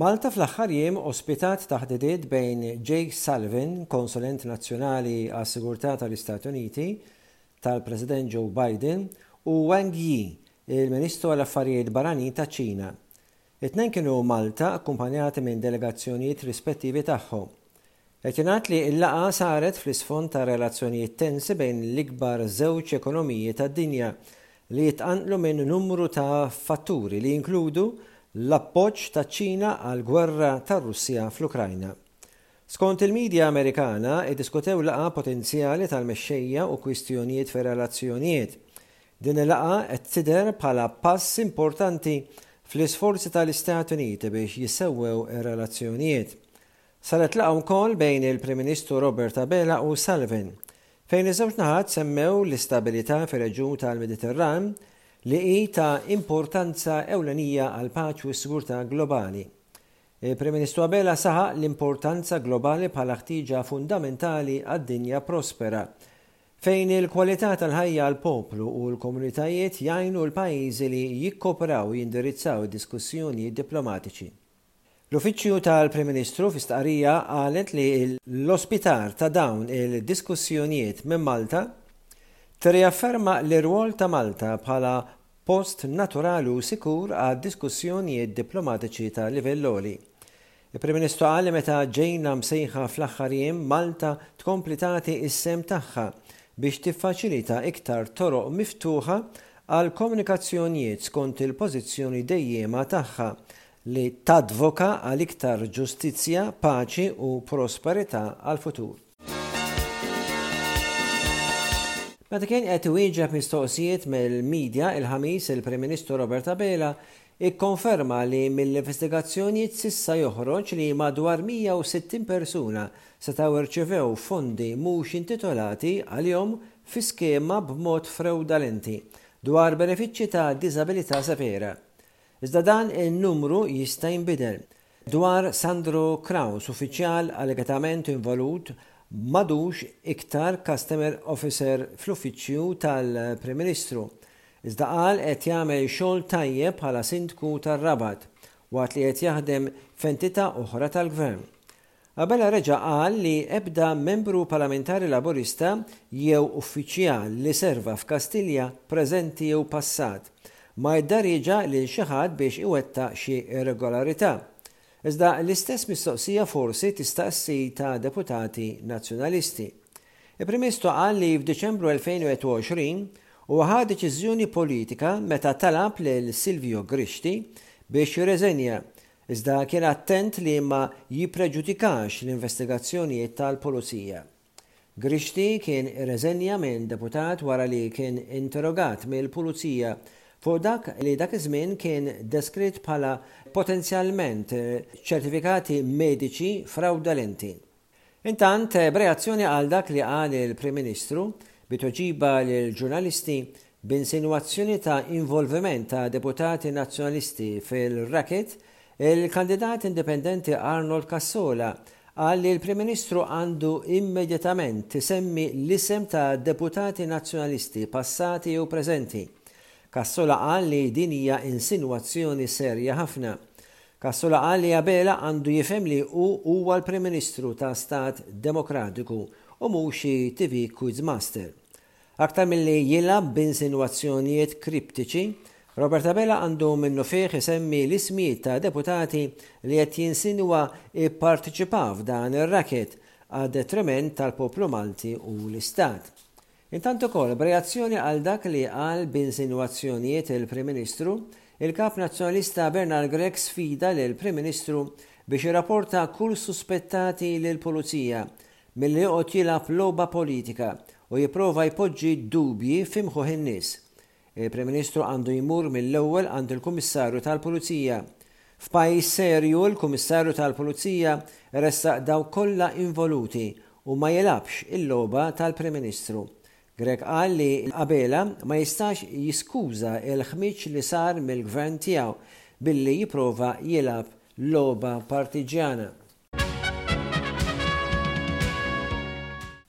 Malta fl-aħħar jiem ospitat taħdidiet bejn Jake Sullivan, Konsulent Nazzjonali għas-Sigurtà tal-Istati Uniti tal-President Joe Biden, u Wang Yi, il-Ministru għall-Affarijiet Barranin taċ-Ċina. It-tnejn kienu Malta akkumpanjati minn delegazzjonijiet rispettivi tagħhom. Qed jingħad li l-laqgħa saret fl-isfond ta' relazzjonijiet tensi bejn l-ikbar żewġ ekonomiji tad-dinja li jitqanqlu minn numru ta' fatturi li jinkludu l-appoġġ taċ-Ċina għall-gwerra tar-Russja fl-Ukrajna. Skont il-midja Amerikana, iddiskutew laqgħa potenzjali tal-mexxejja u kwistjonijiet fir-relazzjonijiet. Din il-laqgħa qed tidher bħala pass importanti fl-isforzi tal-Istati Uniti biex jissewwew ir-relazzjonijiet. Saret laqgħa wkoll bejn il-Prim Ministru Robert Abela u Sullivan, fejn iż-żewġ naħat semmew l-istabilità fir-reġjun tal-Mediterran li hi ta' importanza ewlenija għall-paċi u s-sigurtà globali. Il-Prim Ministru Abela saħaq l-importanza globali bħala ħtieġa fundamentali għad-dinja prospera Fejn il-kwalità tal-ħajja għall-poplu u l-komunitajiet jgħinu l-pajjiżi li jikkooperaw u jindirizzaw id-diskussjonijiet diplomatiċi. L-Uffiċċju tal-Prim Ministru fi stqarrija qalet li l-ospitar ta' dawn il-diskussjonijiet minn Malta tirriafferma l-irwol ta' Malta bħala post naturali u sikur għad-diskussjonijiet diplomatiċi ta' livell għoli Il-Prim Ministru qal li meta ġejna msejħa fl-aħħar jiem, Malta tkompli tagħti s-sehem tagħha biex tiffaċilita iktar toroq miftuħa għall-komunikazzjonijiet skont il-pożizzjoni dejjiema tagħha li tadvoka għal iktar ġustizzja, paċi u prosperità għall-futur. Meta kien qed iwieġeb mistoqsijiet mill-media il-Ħamis, il-Prim Ministru Robert Abela ikkonferma li mill-investigazzjonjiet s'issa joħroġ li madwar 160 persuna setgħu irċevew fondi mhux intitolati għalihom fi skema b'mod frewdalenti dwar benefiċċji ta' diżabilità severa. Iżda dan in-numru jista' jinbidel. Dwar Sandro Craus, uffiċjal allegatament involut b'm'għadux iktar customer officer fl-Uffiċċju tal-Prim Ministru, iżda qal qed jagħmel xogħol tajjeb bħala Sindku tar-Rabat, waqt li qed jaħdem f'entità oħra tal-Gvern. Abela reġa' qal li ebda Membru Palamentari Laburista jew uffiċjal li serva f'Kastilja, preżenti jew passat, ma iddarieġa lil xi ħadd biex iwettaq xi irregolarità. Iżda l-istess mistoqsija forsi tista' ssir ta' deputati Nazzjonalisti. Il-Prim Ministru qal li f'Diċembru 2021 huwa ħa deċiżjoni politika meta talab lil Silvio Grixti biex jirriżenja Iżda kien attent li ma jippreġudikax l-investigazzjonijiet tal-Pulizija. Grixti kien irreżenja minn Deputat wara li kien interrogat mill-Pulizija fuq dak li dak iż-żmien kien deskritt bħala potenzjalment ċertifikati mediċi frawdalenti. Intant, b'reazzjoni għal dak li qal il-Prim Ministru, bi tweġiba lill-ġurnalisti, b'insinwazzjoni ta' involviment ta' deputati Nazzjonalisti fil-racket, il-kandidat indipendenti Arnold Cassola qal li l-Prim Ministru għandu immedjatament isemmi l-isem ta' deputati Nazzjonalisti passati jew preżenti. Cassola qal li din hija insinwazzjoni serja ħafna. Cassola qal li Abela għandu jifhem li hu huwa l-Prim Ministru ta' Stat demokratiku u mhux xi TV quizmaster. Aktar milli jilgħab b'insinwazzjonijiet kriptiċi, Robert Abela għandu minnufih isemmi l-ismijiet ta' deputati li qed jinsinwa pparteċipaw f'dan ir-racket għad-detriment tal-poplu Malti u l-Istat. Intant ukoll, b'reazzjoni għal dak li qal b'insinwazzjonijiet il-Prim Ministru, il-Kap Nazzjonalista Bernard Grech sfida lill-Prim Ministru biex irraporta kull suspettati lill-Pulizija milli joqgħod jilgħab logħba politika u jipprova jpoġġi dubji f'imħuħ in-nies. Il-Prim Ministru għandu jmur mill-ewwel għand il-Kummissarju tal-Pulizija. F'pajjiż serju l-Kummissarju tal-Pulizija jressaq dawk kollha involuti u ma jilgħabx il-logħba tal-Prim Ministru. Grech qal li Abela ma jistax jiskuża l-ħmieġ li sar mill-Gvern tiegħu billi jipprova jilgħab logħba partiġġjana.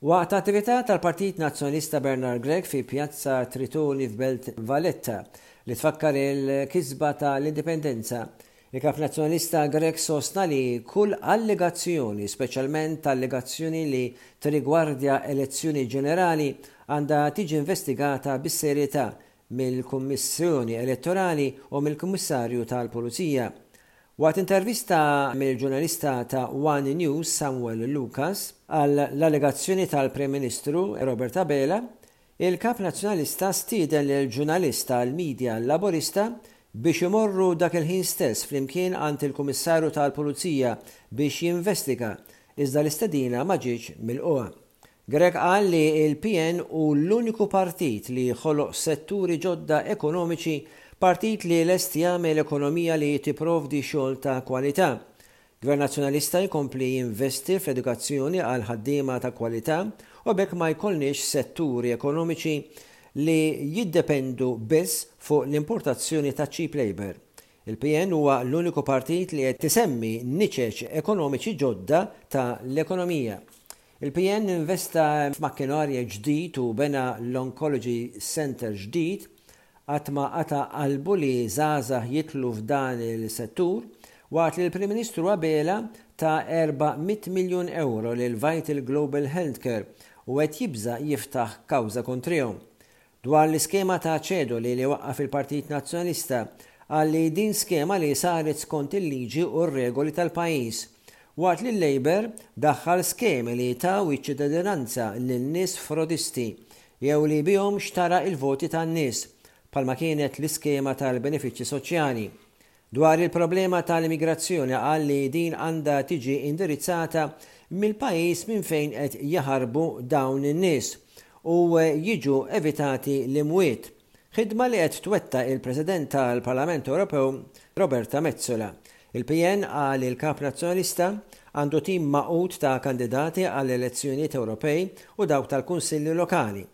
Waqt attività tal-Partit Nazzjonalista Bernard Grech fi Pjazza Tritoni f'Belt Valletta, li tfakkar il-kisba ta' l-Indipendenza, il-Kap Nazzjonalista Grech sostna li kull allegazzjoni, speċjalment allegazzjoni li tirrigwardja elezzjoni ġenerali, għandha tiġi investigata bis-serjetà mill-Kummissjoni Elettorali u mill-Kummissarju tal-Pulizija. Waqt intervista mill-ġurnalista ta' one News Samuel Lucas għal l-allegazzjoni tal-Prim Ministru Robert Abela, il-Kap Nazzjonalista stieden lill-ġunalist tal-media Laburista biex imorru dak il-ħin stess flimkien għand il-Kummissarju tal-Pulizija biex jinvestiga iżda l-istedina ma ġietx milqugħa. Grech qal li l-PN hu l-uniku partit li ħoloq setturi ġodda ekonomiċi, partit li lest jagħmel ekonomija li tipprovdi xogħol ta' kwalità. Gvern Nazzjonalista jkompli jinvesti fl-edukazzjoni għal ħaddiema ta' kwalità u b'hekk ma jkollniex setturi ekonomiċi li jiddependu biss fuq l-importazzjoni ta' cheap labour. Il-PN huwa l-uniku partit li qed isemmi niċeċ ekonomiċi ġodda ta' l-ekonomija. Il-PN investa f'makkinarja ġdid u bena l-Oncology Centre ġdid, qatt ma qata' qalbu li żgħażagħ jidħlu f'dan il-settur, waqt li l-Prim Ministru Abela ta 400 miljun ewro lil Vital Global Healthcare u qed jibża' jiftaħ kawża kontrihom. Dwar l-iskema ta' ċedoli li waqqaf il-Partit Nazzjonalista, qal li din skema li saret skont il-liġi u r-regoli tal-pajjiż. Waqt li l-Labour daħħal skemi li taw iċ-ċittadinanza lil nies frodisti jew li bihom xtara il-voti tan-nies, bħalma kienet l-iskema tal-benefiċċji soċjali. Dwar il-problema tal-immigrazzjoni qal li din għandha tiġi indirizzata mill-pajjiż minn fejn qed jaħarbu dawn in-nies u jiġu evitati l-imwiet, ħidma li qed twettaq il-President tal-Parlament Ewropew Roberta Metsola. Il-PN, qal il-Kap Nazzjonalista, għandu tim magħqud ta' kandidati għall-elezzjonijiet Ewropej u dawk tal-Kunsilli Lokali.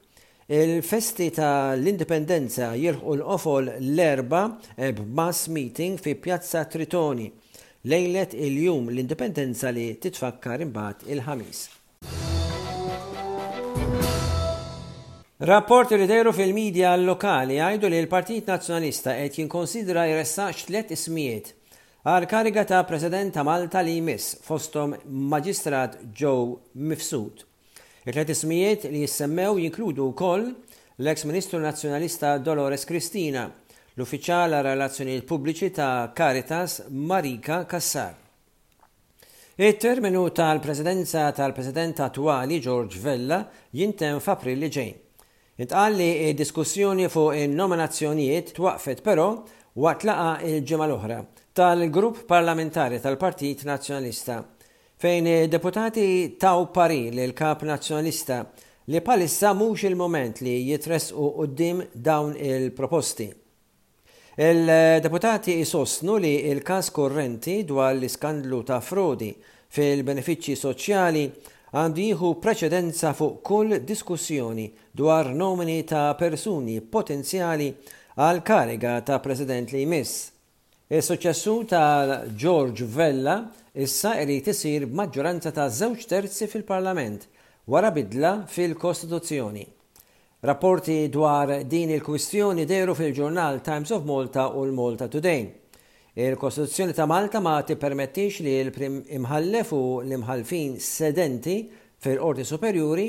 Il-festi ta' l-Indipendenza jilħqu l-qofol l-Erbgħa b'mass meeting fi Pjazza Tritoni, lejlet il-Jum l-Indipendenza li titfakkar imbagħad il-Ħamis. Rapporti li dehru fil-media lokali jgħidu li l-Partit Nazzjonalista qed jinkonsidra jressaqx tliet ismijiet għal kariga ta' President ta' Malta li jmiss, fosthom Maġistrat Joe Mifsud. It-tliet ismijiet li jissemmew jinkludu wkoll l-eks Ministru Nazzjonalista Dolores Cristina, l-Uffiċjal għar-Relazzjonijiet Pubbliċi ta' Caritas Marika Cassar. It-terminu tal-Presidenza tal-President attwali George Vella jintemm f'April li ġej. Intqal li d-diskussjoni fuq in-nominazzjonijiet twaqqfet però waqt laqgħa l-ġimgħa l-oħra tal-Grupp Parlamentari tal-Partit Nazzjonalista fejn id-deputati taw parir lil Kap Nazzjonalista li bħalissa mhux il-mument li jitressqu quddiem dawn il-proposti. Il-deputati jsostnu li l-każ kurrenti dwar l-iskandlu ta' frodi fil-benefiċċji soċjali għandu jieħu preċedenza fuq kull diskussjoni dwar nomini ta' persuni potenzjali għall-kariga ta' President li jmiss Is-suċċessur ta' George Vella issa irid isir b'maġġoranza ta' żewġ terzi fil-Parlament wara bidla fil-Kostituzzjoni. Rapporti dwar din il-kwistjoni dehru fil-ġurnal Times of Malta u l-Malta Today. Il-Kostituzzjoni ta' Malta ma tippermettix li l-Prim Imħallef u l-Imħallfin sedenti fil-Qorti Superjuri